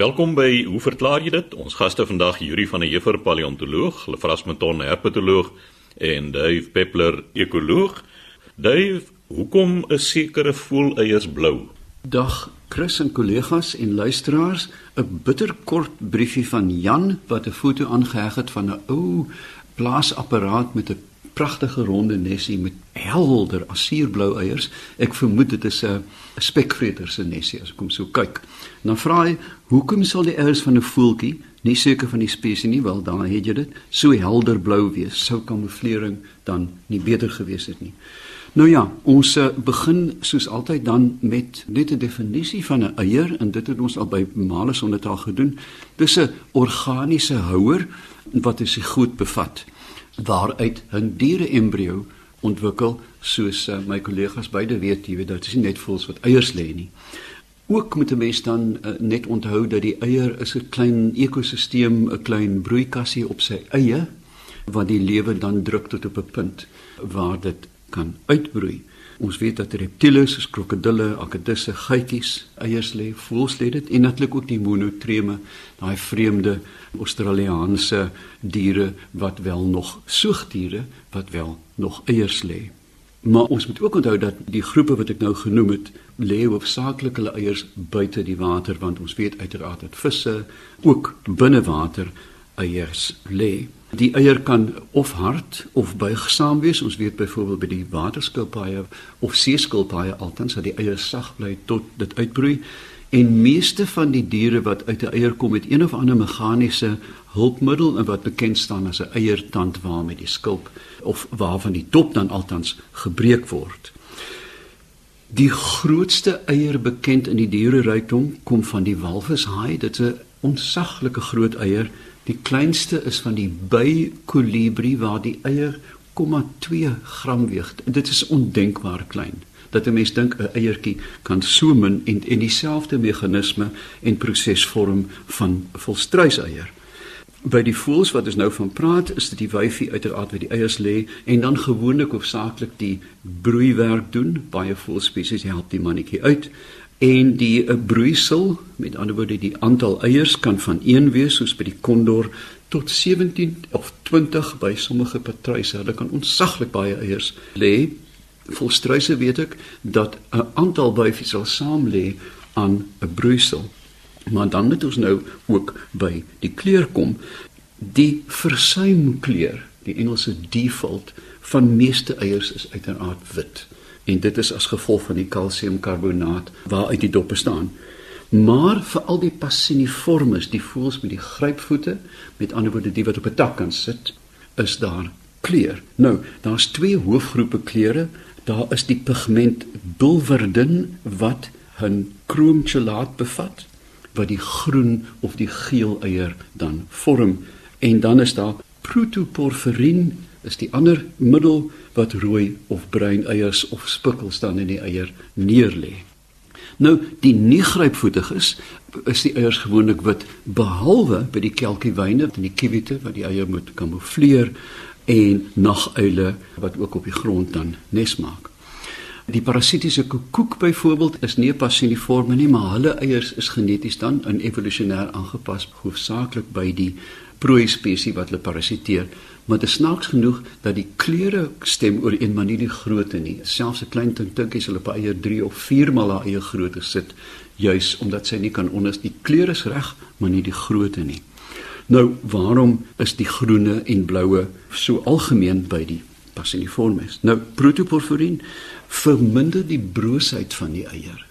Welkom by Hoe verklaar jy dit? Ons gaste vandag Yuri van der Heever, paleontoloog, Lefras Meton, herpetoloog en Dave Peppler, ekoloog. Dave, hoekom is sekere voeleiers blou? Dag Chris en kollegas en luisteraars, 'n bitterkort briefie van Jan wat 'n foto aangeheg het van 'n ou blaasapparaat met 'n pragtige ronde nesie met helder asierblou eiers. Ek vermoed dit is 'n spekvreter se nesie as ek hom so kyk. Dan vra hy, hoekom sal die eiers van 'n voeltjie, nie seker van die spesies nie, wel dan het jy dit, so helder blou wees? Sou kamouflering dan nie beter gewees het nie? Nou ja, ons eh, begin soos altyd dan met net 'n definisie van 'n eier en dit het ons al by male sonder taal gedoen. Dis 'n organiese houer wat dit se goed bevat waaruit 'n diere embrio ontwikkel soos uh, my kollegas beide weet, jy weet dit is nie net voels wat eiers lê nie. Ook moet 'n mens dan uh, net onthou dat die eier is 'n klein ekosisteem, 'n klein broeikassie op sy eie wat die lewe dan druk tot op 'n punt waar dit kan uitbroei. Ons weet dat reptiele soos krokodille, akedisse, geitjies eiers lê, voëls lê dit en natuurlik ook die monotreme, daai vreemde Australiese diere wat wel nog soogdiere wat wel nog eiers lê. Maar ons moet ook onthou dat die groepe wat ek nou genoem het, lê hoofsaaklik hulle eiers buite die water want ons weet uiteraard dat visse ook binne water eiers lê. Die eier kan of hard of buigsaam wees. Ons weet byvoorbeeld by die waterskilpaaie of seeskilpaaie altens dat die eier sag bly tot dit uitbroei. En meeste van die diere wat uit 'n eier kom met een of ander meganiese hulpmiddel en wat bekend staan as 'n eiertand waarmee die skulp of waarvan die dop dan altens gebreek word. Die grootste eier bekend in die diererykdom kom van die walvishaai. Dit is 'n onsaglike groot eier Die kleinste is van die by-kolibrie waar die eier 0,2 gram weeg. Dit is ondenkbaar klein. Dat 'n mens dink 'n eiertjie kan so min en en dieselfde meganisme en proses vorm van volstruiseier. By die voëls wat ons nou van praat, is dit die wyfie uiteraard wat die eiers lê en dan gewoonlik hoofsaaklik die broeiwerk doen. Baie voëlspesies help die mannetjie uit en die eh, broeisel met ander woorde die aantal eiers kan van 1 wees soos by die kondor tot 17 of 20 by sommige patruise hulle kan ontsaglik baie eiers lê volstruise weet ek dat 'n aantal byfies sal saam lê aan 'n broeisel maar dan moet ons nou ook by die kleur kom die versuimkleur die Engelse default van meeste eiers is uiteraard wit en dit is as gevolg van die kalsiumkarbonaat waaruit die dop bestaan. Maar vir al die passiniformes, die voëls met die grypvoete, met ander woorde die wat op 'n tak kan sit, is daar kleur. Nou, daar's twee hoofgroepe kleure. Daar is die pigment bulverdin wat 'n kroomchelaat bevat wat die groen of die geel eier dan vorm en dan is daar protoporfirin is die ander middel wat rooi of bruin eiers of spikkels dan in die eier neerlê. Nou die nie grypvoetig is, is die eiers gewoonlik wit behalwe by die kelkiewyne en die kiwite wat die eier moet kamoufleer en naguile wat ook op die grond dan nes maak. Die parasitiese koekoek byvoorbeeld is nie passiniforme nie, maar hulle eiers is geneties dan in evolusionêr aangepas hoofsaaklik by die prooi spesies wat hulle parasiteer maar dit snaaks genoeg dat die kleure stem oor een manier die grootte nie. Selfs 'n klein tintinkie sal op eie 3 of 4 maal haar eie grootte sit, juis omdat sy nie kan onder die kleure is reg, maar nie die grootte nie. Nou, waarom is die groene en bloue so algemeen by die passiniformes? Nou, protoporfirin verminder die broosheid van die eier.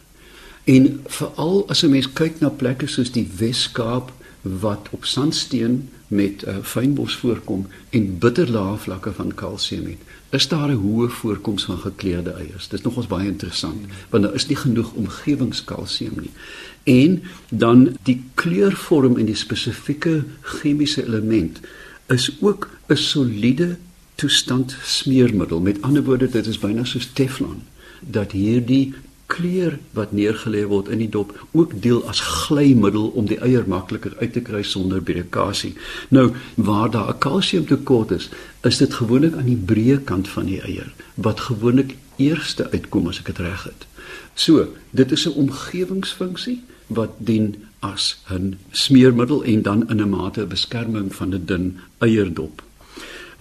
En veral as 'n mens kyk na plekke soos die Wes-Kaap wat op sandsteen met uh, fynbos voorkom en bitterlae vlakke van kalsium het, is daar 'n hoë voorkoms van gekleurde eiers. Dit is nogals baie interessant want daar is nie genoeg omgewingskalsium nie. En dan die kleurvorm en die spesifieke chemiese element is ook 'n soliede toestand smeermiddel. Met ander woorde, dit is byna soos Teflon dat hierdie kleur wat neergelê word in die dop ook deel as glymiddel om die eier makliker uit te kry sonder birikasie. Nou, waar daar 'n kalsiumtekort is, is dit gewoonlik aan die breë kant van die eier wat gewoonlik eerste uitkom as ek dit reg het. So, dit is 'n omgewingsfunksie wat dien as 'n smeermiddel en dan in 'n mate beskerming van 'n dun eierdop.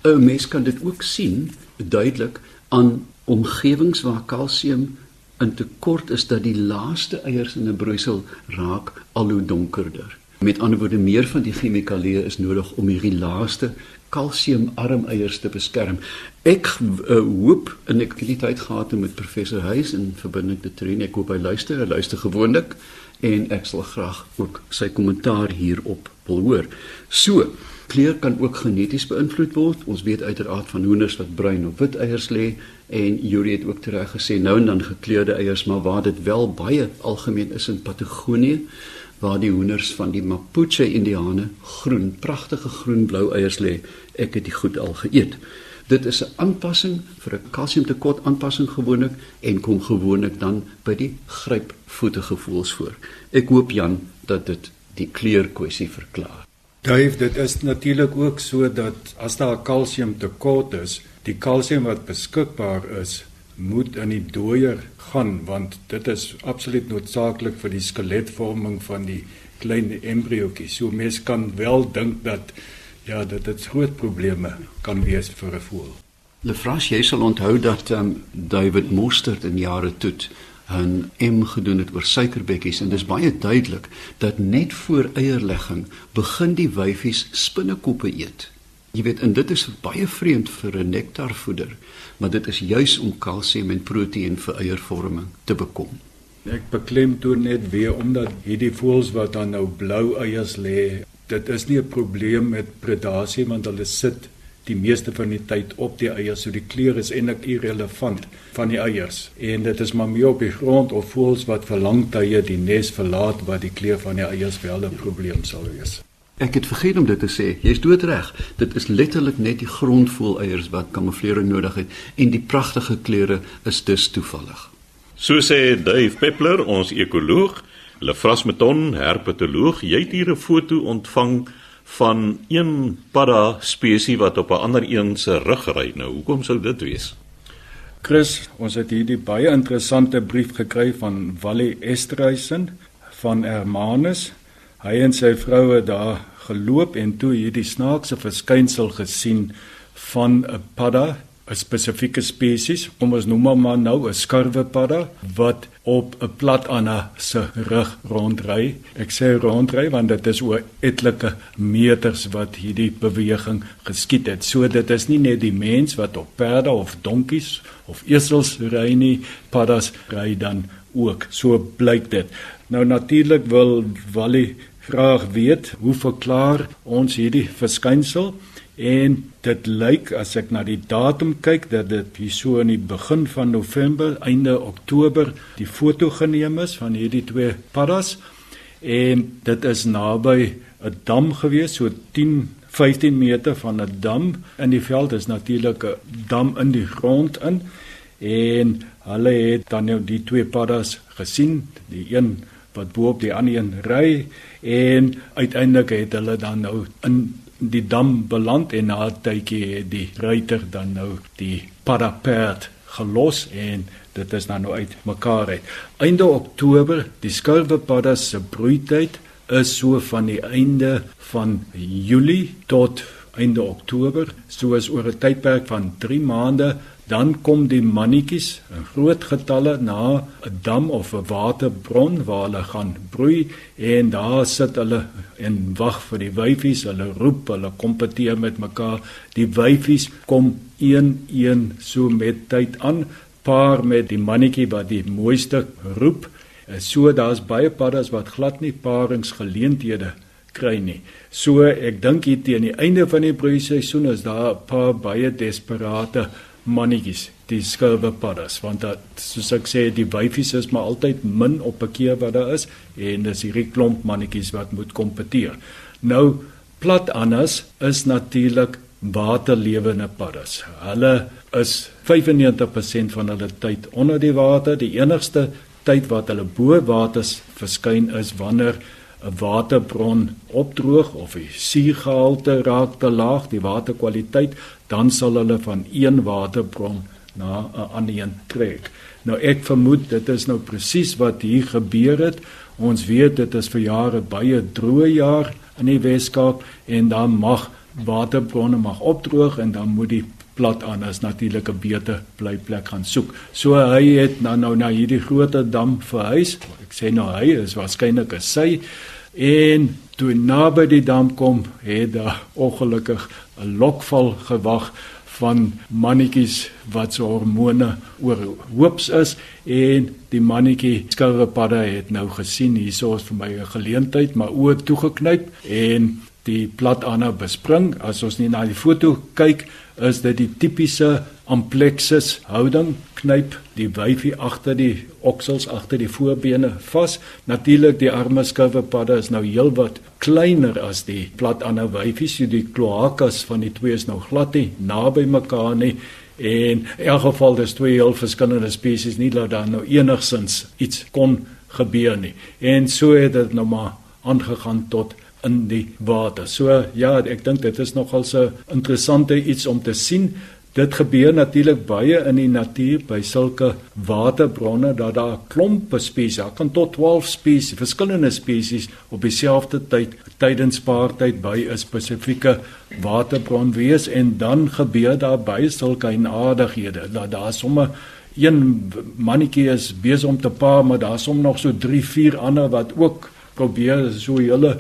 'n Mens kan dit ook sien duidelik aan omgewings waar kalsium in tekort is dat die laaste eiers in 'n broeisel raak al hoe donkerder. Met ander woorde, meer van die chemikalieë is nodig om hierdie laaste kalsiumarm eiers te beskerm. Ek uh, hoop en ek het tyd gehad met professor Huys in verbinding te train. Ek hoop hy luister, hy luister gewoonlik en ek sal graag ook sy kommentaar hierop wil hoor. So, kleur kan ook geneties beïnvloed word. Ons weet uiteraard van hoenders wat bruin of wit eiers lê en Yuri het ook tereg gesê nou en dan gekleurde eiers, maar waar dit wel baie algemeen is in Patagonië waar die hoenders van die Mapuche Indiane groen, pragtige groen-blou eiers lê. Ek het dit goed al geëet. Dit is 'n aanpassing vir 'n kalsiumtekort aanpassing gewoonlik en kom gewoonlik dan by die grypvoete gevoels voor. Ek hoop Jan dat dit die kleur kwessie verklaar. Dave, dit is natuurlik ook so dat as daar 'n kalsiumtekort is, die kalsium wat beskikbaar is, moet in die dooier gaan want dit is absoluut noodsaaklik vir die skeletvorming van die klein embriootjie. So mens kan wel dink dat ja, dat dit groot probleme kan wees vir 'n voël. Lefras, jy sal onthou dat um, David Mostert in jare toe 'n em gedoen het oor suikerbekkies en dis baie duidelik dat net voor eierlegging begin die wyfies spinnekoppe eet. Jy weet, en dit is baie vreemd vir 'n nektarvoeder, maar dit is juis om kalsium en proteïen vir eiervorming te bekom. Ek beklem toe net weer omdat hierdie voëls wat dan nou blou eiers lê, dit is nie 'n probleem met predasie want hulle sit die meeste van die tyd op die eiers, so die kleur is eintlik irrelevant van die eiers. En dit is maar meer op die grond of voëls wat vir lang tye die nes verlaat wat die kleur van die eiers wel 'n probleem sal wees. Ek het vergeet om dit te sê. Jy's doodreg. Dit is letterlik net die grondvoeleiers wat kamouflering nodig het en die pragtige kleure is dus toevallig. So sê Dave Peppler, ons ekoloog, Lefras Meton, herpetoloog, jy het hier 'n foto ontvang van een padda spesies wat op 'n ander een se rug ry. Nou, hoekom sou dit wees? Chris, ons het hierdie baie interessante brief gekry van Wally Esterhuizen van Hermanus Hy en sy vrou het daar geloop en toe hierdie snaakse verskynsel gesien van 'n padda, 'n spesifieke spesies, kom ons noem hom maar nou 'n skurwe padda wat op 'n plat ana se rug rondry. Ek sê rondry want dit is oor etlike meters wat hierdie beweging geskied het. So dit is nie net die mens wat op perde of donkies of esels ry nie, paddas ry dan ook. So blyk dit. Nou natuurlik wil Wally graag weet hoe verklaar ons hierdie verskynsel en dit lyk as ek na die datum kyk dat dit hier so in die begin van November, einde Oktober die foto geneem is van hierdie twee paddas. En dit is naby 'n dam gewees so 10 15 meter van 'n dam in die veld. Is natuurlik 'n dam in die grond in. En hulle het dan nou die twee paddas gesien die een wat bo op die ander een ry en uiteindelik het hulle dan nou in die dam beland en na 'n tydjie het die ruiter dan nou die parapet gelos en dit is dan nou uit mekaar uit. Einde Oktober, die skurwepadda se broeityd is so van die einde van Julie tot einde Oktober, soos oor 'n tydperk van 3 maande dan kom die mannetjies in groot getalle na 'n dam of 'n waterbron waar hulle gaan broei en daar sit hulle en wag vir die wyfies. Hulle roep hulle kompeteer met mekaar. Die wyfies kom een een so met tyd aan paar met die mannetjie wat die mooiste roep. So daar's baie paddas wat glad nie paringsgeleenthede kry nie so ek dink hier teen die einde van die broeiseisoen is daar 'n paar baie desperate mannetjies, die skurwe paddas, want dat soos ek sê, die wyfies is maar altyd min op 'n keer wat daar is en dis hierdie klomp mannetjies wat moet kompeteer. Nou plat anders is natuurlik waterlewende paddas. Hulle is 95% van hulle tyd onder die water. Die enigste tyd wat hulle bo water verskyn is wanneer 'n waterbron opdroog of die suurgehalte raak te laag, die waterkwaliteit, dan sal hulle van een waterbron na 'n ander een trek. Nou ek vermoed dit is nou presies wat hier gebeur het Ons weet dit is vir jare baie droë jaar in die Weskaap en dan mag waterbronne mag opdroog en dan moet die plat aan as natuurlike beter blyplek gaan soek. So hy het nou nou na hierdie groot dam verhuis. Ek sê nou hy is waarskynlik 'n sy en toe naby die dam kom, het daar ongelukkig 'n lokval gewag van mannetjies wat se hormone oor hoops is en die mannetjie skouerpadde het nou gesien hierso is vir my 'n geleentheid maar oë toegeknyp en die plat aanhou bespring. As ons nie na die foto kyk, is dit die tipiese amplexus houding, knyp die wyfie agter die oksels agter die voorbene vas. Natuurlik die arme skouerpadde is nou heelwat kleiner as die plat aanhou wyfie, so die kloakas van die twee is nou glad nie naby mekaar nie. En in elk geval dis twee heel verskillende spesies nie laat dan nou enigsins iets kon gebeur nie. En so het dit nou maar aangegaan tot in die water. So ja, ek dink dit is nogal so interessante iets om te sien. Dit gebeur natuurlik baie in die natuur by sulke waterbronne dat daar klompe spesies, daar kan tot 12 spesies, verskillende spesies op dieselfde tyd tydens paartyd by 'n spesifieke waterbron wees en dan gebeur daar baie sulke enaardighede. Dat daar sommer een mannetjie is besig om te paar, maar daar's hom nog so 3, 4 ander wat ook probeer so 'n hele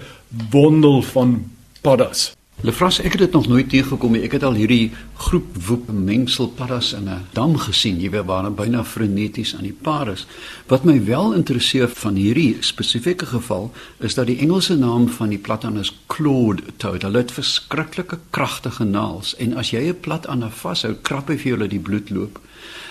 wondel van paddas. Lefras, ek het dit nog nooit teëgekom nie. Ek het al hierdie groep woep mengsel paddas in 'n dam gesien. Jy weet waar hulle byna freneties aan die paar is. Wat my wel interesseer van hierdie spesifieke geval is dat die Engelse naam van die plataan is clawed toad. Hulle het verskriklike kragtige naels en as jy 'n plataan vashou, krap hy vir dat die bloed loop.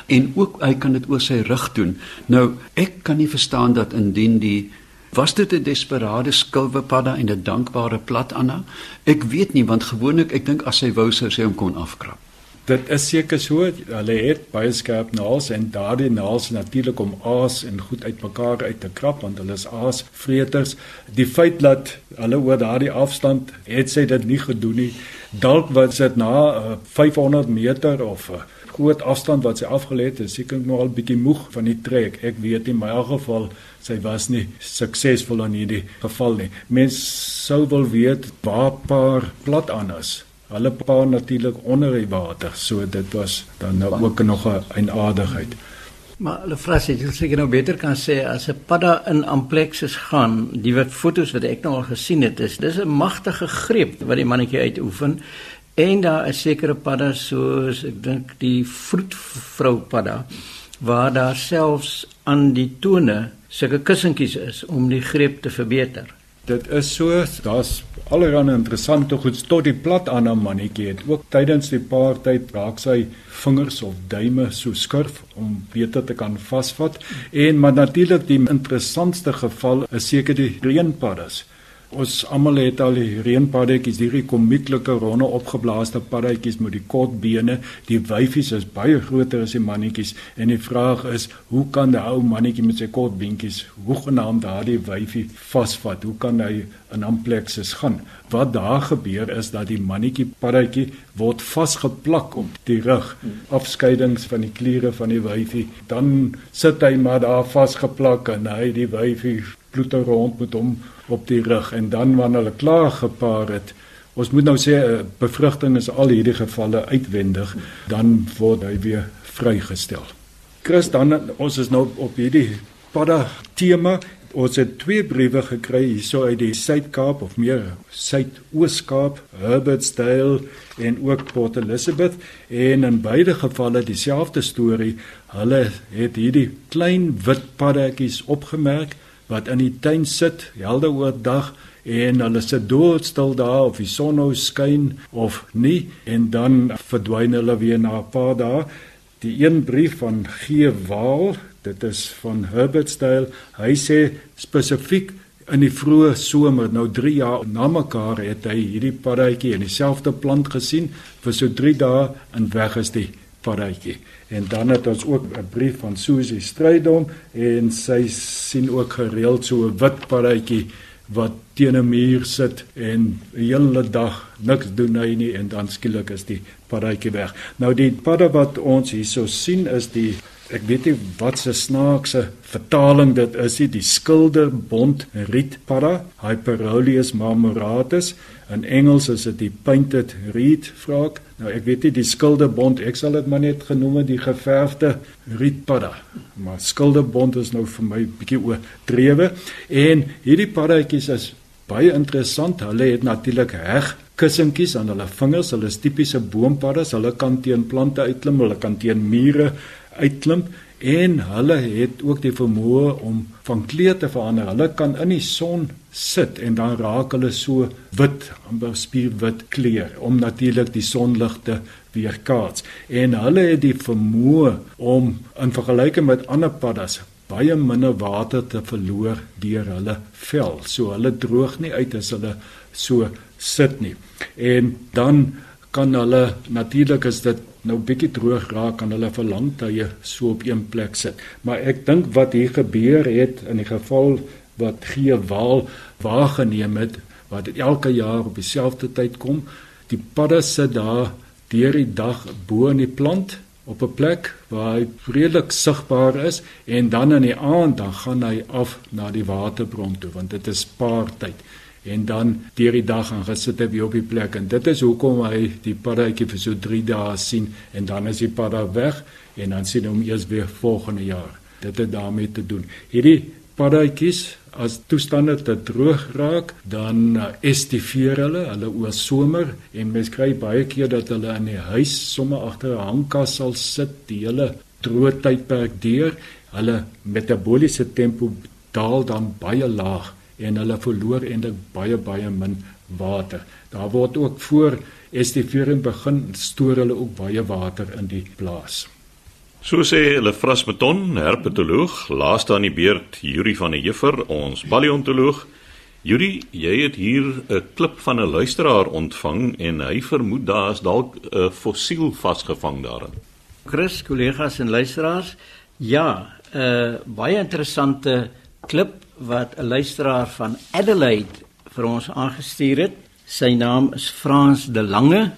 En ook hy kan dit oor sy rug doen. Nou, ek kan nie verstaan dat indien die Was dit 'n desperade skilwepadda en 'n dankbare plat Anna? Ek weet nie want gewoonlik ek dink as hy wou sou sy hom kon afkrap. Dit is seker so, hulle het baie skerp naels en daardie naels natuurlik om aas en goed uitmekaar uit te krap want hulle is aasvreters. Die feit dat hulle oor daardie afstand het sy dit nie gedoen nie. Dalk was dit na uh, eh, 500 meter of uh, groot afstand wat sy afgelê het, is seker nog al bietjie moeg van die trek. Ek weet nie, maar in elk geval sy was nie suksesvol in hierdie geval nie. Mens sou wil weet waar paar plat aan is. Hulle paar natuurlik onder die water, so dit was dan nou ook nog 'n aardigheid. Maar hulle vra sê jy seker nou beter kan sê as 'n padda in amplexus gaan, die wat fotos wat ek nou al gesien het, is dis 'n magtige greep wat die mannetjie uitoefen. En daar is sekere padda soos ek dink die vroedvrou padda waar daar selfs aan die tone sulke kussentjies is om die greep te verbeter. Dit is so, daar's allerlei interessante goed tot die plat aan 'n mannetjie het. Ook tydens die paartyd raak sy vingers of duime so skurf om beter te kan vasvat. En maar natuurlik die interessantste geval is seker die reënpaddas. Ons almal het al die reënpaddetjies, hierdie komieklike ronde opgeblaaste paddetjies met die kort bene. Die wyfies is baie groter as die mannetjies en die vraag is, hoe kan die ou mannetjie met sy kort beentjies hoegenaamd daardie wyfie vasvat? Hoe kan hy in amplexus gaan? Wat daar gebeur is dat die mannetjie paddetjie word vasgeplak op die rug, afskeidings van die kliere van die wyfie. Dan sit hy maar daar vasgeplak en hy die wyfie bloed rond met hom op die rug en dan wanneer hulle klaar gepaar het ons moet nou sê eh, bevrugting is al hierdie gevalle uitwendig dan word hy weer vrygestel. Chris dan ons is nou op hierdie padda tema ons het twee briewe gekry hierso uit die Suid-Kaap of meer Suidoos-Kaap, Herbertsdale en ook Port Elizabeth en in beide gevalle dieselfde storie. Hulle het hierdie klein wit paddatjies opgemerk wat in die tuin sit helder oordag en hulle sit doodstil daar of die son nou skyn of nie en dan verdwyn hulle weer na 'n paar dae. Die een brief van G. Waal, dit is van Herbertsdale. Hy sê spesifiek in die vroeë somer, nou 3 jaar na mekaar het hy hierdie paddatjie in dieselfde plant gesien vir so 3 dae en weg is die paddatjie. En dan het ons ook 'n brief van Susie Strydom en sy sien ook gereeld so 'n wit paddatjie wat teen 'n muur sit en 'n hele dag niks doen hy nie en dan skielik is die paddatjie weg. Nou die padda wat ons hierso sien is die Ek weet nie wat se snaakse vertaling dit is nie, die skilderbond rietpadda, Hyperoleus marmoratus. In Engels is dit die painted reed vraak. Nou ek weet nie die skilderbond, ek sal dit maar net genoem die geverfde rietpadda. Maar skilderbond is nou vir my bietjie oordrewe en hierdie paddatjies is baie interessant. Hulle het natuurlik heg kussentjies aan hulle vingers. Hulle is tipiese boompaddas. Hulle kan teen plante uitklim, hulle kan teen mure uitklim en hulle het ook die vermoë om van kleur te verander. Hulle kan in die son sit en dan raak hulle so wit, amper spierwit kleur om natuurlik die sonlig te weerkaats. En hulle het die vermoë om in vergelyking met ander paddas baie minder water te verloor deur hulle vel. So hulle droog nie uit as hulle so sit nie. En dan kan hulle natuurlik as dit nou bietjie droog raak kan hulle vir lang tye so op een plek sit. Maar ek dink wat hier gebeur het in die geval wat gee waal waargeneem het wat dit elke jaar op dieselfde tyd kom, die padde sit daar deur die dag bo in die plant op 'n plek waar hy redelik sigbaar is en dan in die aand dan gaan hy af na die waterbron toe want dit is paartyd en dan deur die dag gaan gesit hy op die plek en dit is hoekom hy die paddatjie vir so 3 dae sien en dan is die padda weg en dan sien hom eers weer volgende jaar. Dit het daarmee te doen. Hierdie paddatjies as toestande te droog raak, dan uh, estiveer hulle, hulle oor somer en mens kry baie keer dat hulle in die huis sommer agter 'n hangkas sal sit die hele droë tydperk deur. Hulle metabooliese tempo daal dan baie laag en hulle verloor eintlik baie baie min water. Daar word ook voor estivering begin stoor hulle ook baie water in die plaas. So sê hulle Frasmeton, herpetoloog, laaste aan die beurt Yuri van der Heever, ons paleontoloog. Yuri, jy het hier 'n klip van 'n luisteraar ontvang en hy vermoed daar is dalk 'n fossiel vasgevang daarin. Chris, kollegas en luisteraars, ja, 'n uh, baie interessante klip wat 'n luisteraar van Adelaide vir ons aangestuur het. Sy naam is Frans de Lange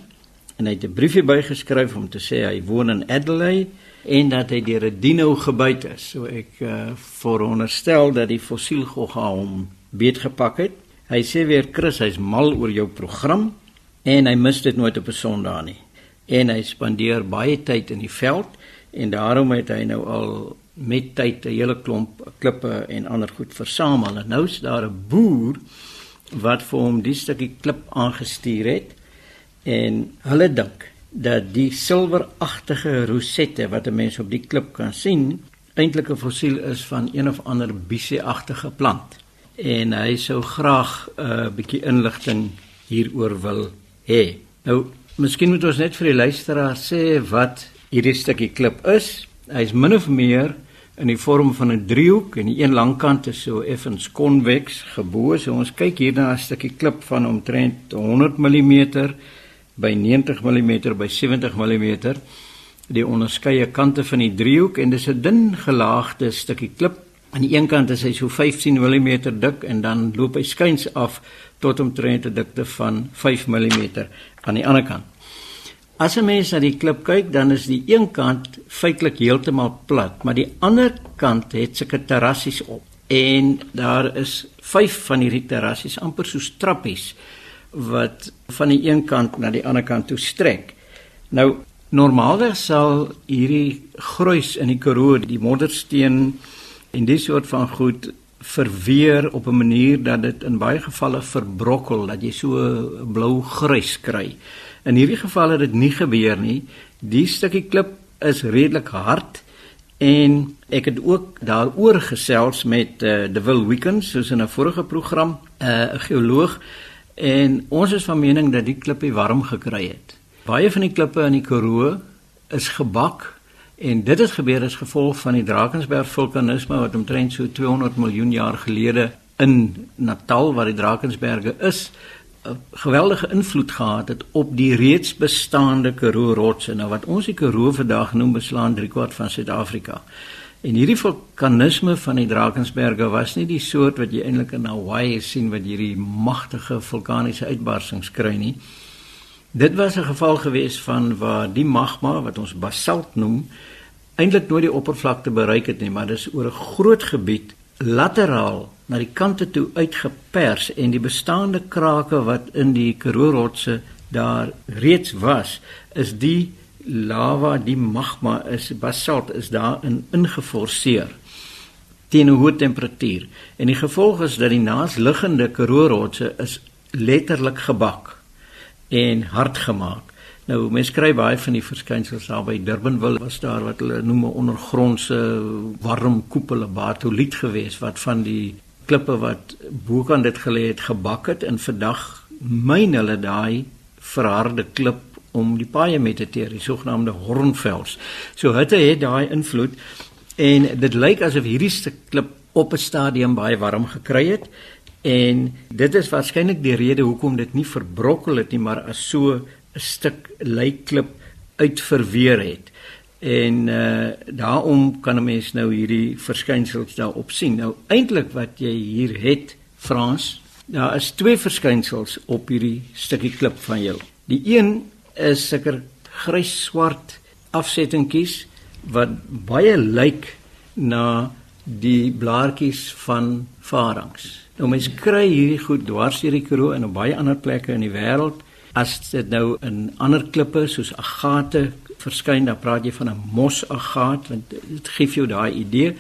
en hy het 'n briefie bygeskryf om te sê hy woon in Adelaide en dat hy deur 'n dino gebyt is. So ek uh, veronderstel dat die fossielgogga hom beetgepak het. Hy sê weer Chris, hy's mal oor jou program en hy mis dit nooit op 'n Sondag nie. En hy spandeer baie tyd in die veld en daarom het hy nou al met tyd 'n hele klomp klippe en ander goed versamel. En nou is daar 'n boer wat vir hom die stukkie klip aangestuur het en hulle dink dat die silweragtige rosette wat 'n mens op die klip kan sien, eintlik 'n fossiel is van een of ander bisieagtige plant. En hy sou graag 'n uh, bietjie inligting hieroor wil hê. Nou, miskien moet ons net vir die luisteraar sê wat hierdie stukkie klip is. Hy's min of meer in die vorm van 'n driehoek en die een langkant is so effens konveks gebo. So ons kyk hier na 'n stukkie klip van omtrent 100 mm by 90 mm by 70 mm die onderskeie kante van die driehoek en dis 'n dun gelaagde stukkie klip. Aan die een kant is hy so 15 mm dik en dan loop hy skuins af tot omtrent 'n dikte van 5 mm aan die ander kant. As 'n mens na die klip kyk, dan is die een kant feitelik heeltemal plat, maar die ander kant het sulke terrassies op. En daar is 5 van hierdie terrassies amper so trappies wat van die een kant na die ander kant toe strek. Nou normaalweg sal hierdie gruis in die Karoo, die moddersteen en dis soort van goed verweer op 'n manier dat dit in baie gevalle verbrokkel, dat jy so blou grys kry. In hierdie geval het dit nie gebeur nie. Die stukkie klip is redelik hard en ek het ook daaroor gesels met uh, De Will Weekends soos in 'n vorige program, eh, 'n uh, geoloog en ons is van mening dat die klippie warm gekry het. Baie van die klippe in die Karoo is gebak en dit het gebeur as gevolg van die Drakensberg vulkanisme wat omtrent so 200 miljoen jaar gelede in Natal waar die Drakensberge is geweldige invloed gehad het op die reeds bestaande Karoo rotse. Nou wat ons die Karoo vandag noem beslaan 3 kwart van Suid-Afrika. En hierdie vulkanisme van die Drakensberge was nie die soort wat jy eintlik in Hawaii sien wat hierdie magtige vulkaniese uitbarsings kry nie. Dit was 'n geval gewees van waar die magma wat ons basalt noem eintlik nooit die oppervlakte bereik het nie, maar dis oor 'n groot gebied lateraal na die kante toe uitgepers en die bestaande krake wat in die Karoo-rotse daar reeds was, is die lava, die magma is basalt is daarin ingeforseer teen 'n hoë temperatuur. En die gevolg is dat die naasliggende Karoo-rotse is letterlik gebak en hard gemaak. Nou mense kry baie van die verskynsels daar by Durbanville was daar wat hulle noem 'n ondergrondse warm koepel batoliet gewees wat van die klippe wat bokant dit gelê het gebak het. En vandag myn hulle daai verharde klip om die paaie met te teer, die sogenaamde hornvels. So hitte het daai invloed. En dit lyk asof hierdie stuk klip op 'n stadium baie warm gekry het. En dit is waarskynlik die rede hoekom dit nie verbrokkel het nie, maar as so 'n stuk leiklip uitverweer het. En uh daarom kan 'n mens nou hierdie verskynsels daarop sien. Nou eintlik wat jy hier het, Frans, daar is twee verskynsels op hierdie stukkie klip van jou. Die een is seker grys-swart afsettingkies wat baie lyk na die blaartjies van varings. Nou mens kry hierdie goed dwars deur die Karoo en op baie ander plekke in die wêreld As dit nou in ander klippe soos agate verskyn, dan praat jy van 'n mosagaat want dit gee jou daai idee.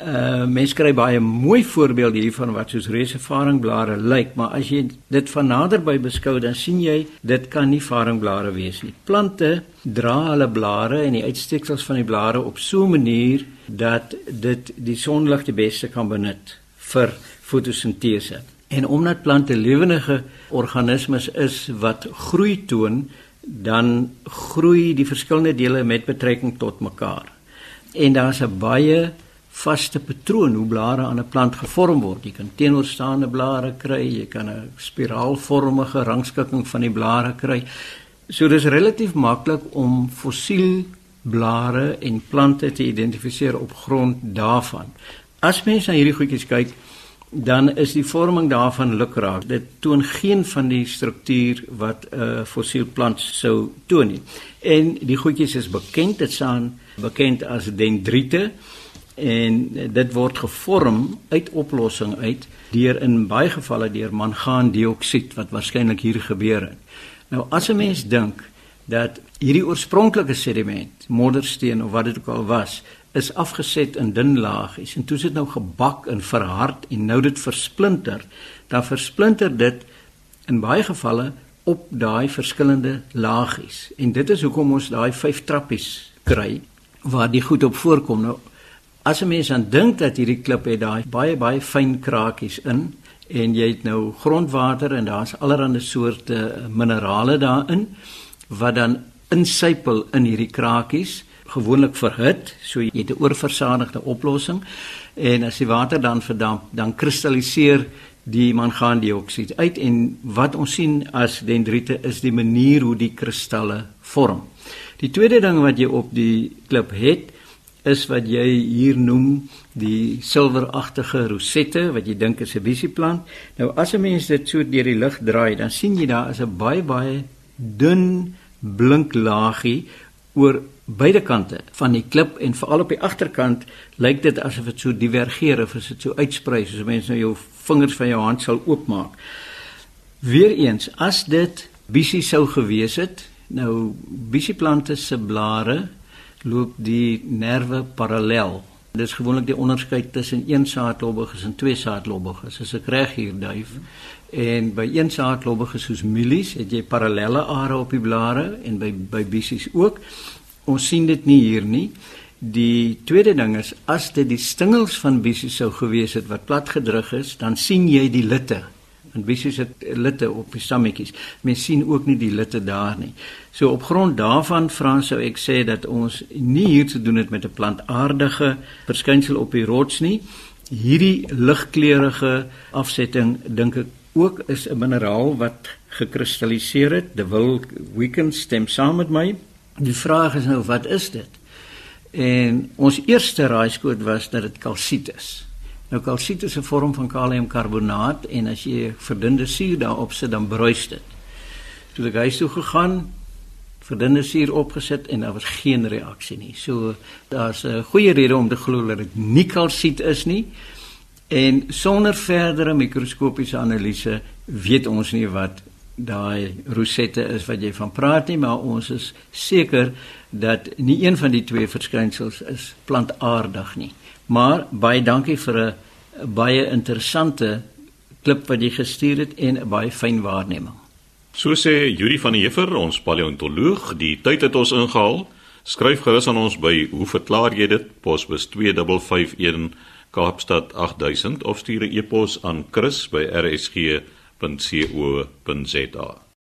Uh mense kry baie mooi voorbeelde hiervan wat soos resevaringblare lyk, maar as jy dit van naderby beskou, dan sien jy dit kan nie varingblare wees nie. Plante dra hulle blare en die uitsteeksels van die blare op so 'n manier dat dit die sonlig die beste kan benut vir fotosintese. En omdat plante lewendige organismes is wat groei toon, dan groei die verskillende dele met betrekking tot mekaar. En daar's 'n baie vaste patroon hoe blare aan 'n plant gevorm word. Jy kan teenoorstaande blare kry, jy kan 'n spiraalvormige rangskikking van die blare kry. So dis relatief maklik om fossiel blare en plante te identifiseer op grond daarvan. As mens na hierdie goedjies kyk, dan is die vorming daarvan lukraak. Dit toon geen van die struktuur wat 'n uh, fossiel plant sou toon nie. En die goedjies is bekend, dit staan bekend as dendriete en dit word gevorm uit oplossing uit deur in baie gevalle deur mangaandioksied wat waarskynlik hier gebeur het. Nou as 'n mens dink dat hierdie oorspronklike sediment, moddersteen of wat dit ook al was, is afgeset in dun laagies en toe sit nou gebak en verhard en nou dit versplinter, dan versplinter dit in baie gevalle op daai verskillende laagies. En dit is hoekom ons daai vyf trappies kry waar die goed op voorkom. Nou as 'n mens aan dink dat hierdie klip het daai baie baie fyn krakies in en jy het nou grondwater en daar's allerlei soorte minerale daarin wat dan insypel in hierdie krakies gewoonlik verhit, so jy het 'n oorversadigde oplossing en as die water dan verdamp, dan kristalliseer die mangaandioksied uit en wat ons sien as dendriete is die manier hoe die kristalle vorm. Die tweede ding wat jy op die klip het is wat jy hier noem die silweragtige rosette wat jy dink is 'n visieplant. Nou as 'n mens dit so deur die lig draai, dan sien jy daar is 'n baie baie dun blink laagie oor beide kante van die klip en veral op die agterkant lyk dit asof dit so divergeer of as dit so uitsprei soos mense nou jou vingers van jou hand sal oopmaak. Weereens as dit bisie sou gewees het, nou bisieplante se blare loop die nerve parallel. Dit is gewoonlik die onderskeid tussen een saadlobbiges en twee saadlobbiges. As ek reg hier duif en by een saadlobbiges soos mielies het jy parallelle are op die blare en by by bisies ook ons sien dit nie hier nie. Die tweede ding is as dit die stingels van bisie sou gewees het wat plat gedruk is, dan sien jy die litte. En bisie het litte op die stammetjies. Mens sien ook nie die litte daar nie. So op grond daarvan Frans sou ek sê dat ons nie hier te doen het met 'n plantaardige verskynsel op die rots nie. Hierdie ligkleurige afsetting dink ek ook is 'n mineraal wat gekristalliseer het. De Wil Weekend stem saam met my. Die vraag is nou wat is dit? En ons eerste raaiskoot was dat dit kalsiet is. Nou kalsiet is 'n vorm van kaliumkarbonaat en as jy verdunde suur daarop sit dan bruis dit. Toe ek huis toe gegaan, verdunne suur opgesit en daar was geen reaksie nie. So daar's 'n goeie rede om te glo dat dit nie kalsiet is nie. En sonder verdere mikroskopiese analise weet ons nie wat daai rosette is wat jy van praat nie, maar ons is seker dat nie een van die twee verskynsels is plantaardig nie. Maar baie dankie vir 'n baie interessante klip wat jy gestuur het en 'n baie fyn waarneming. So sê Yuri van der Heever, ons paleontoloog, die tyd het ons ingehaal. Skryf gerus aan ons by hoe verklaar jy dit? Posbus 2551 Kaapstad 8000 of stuur 'n e-pos aan chris@rsg.co.za.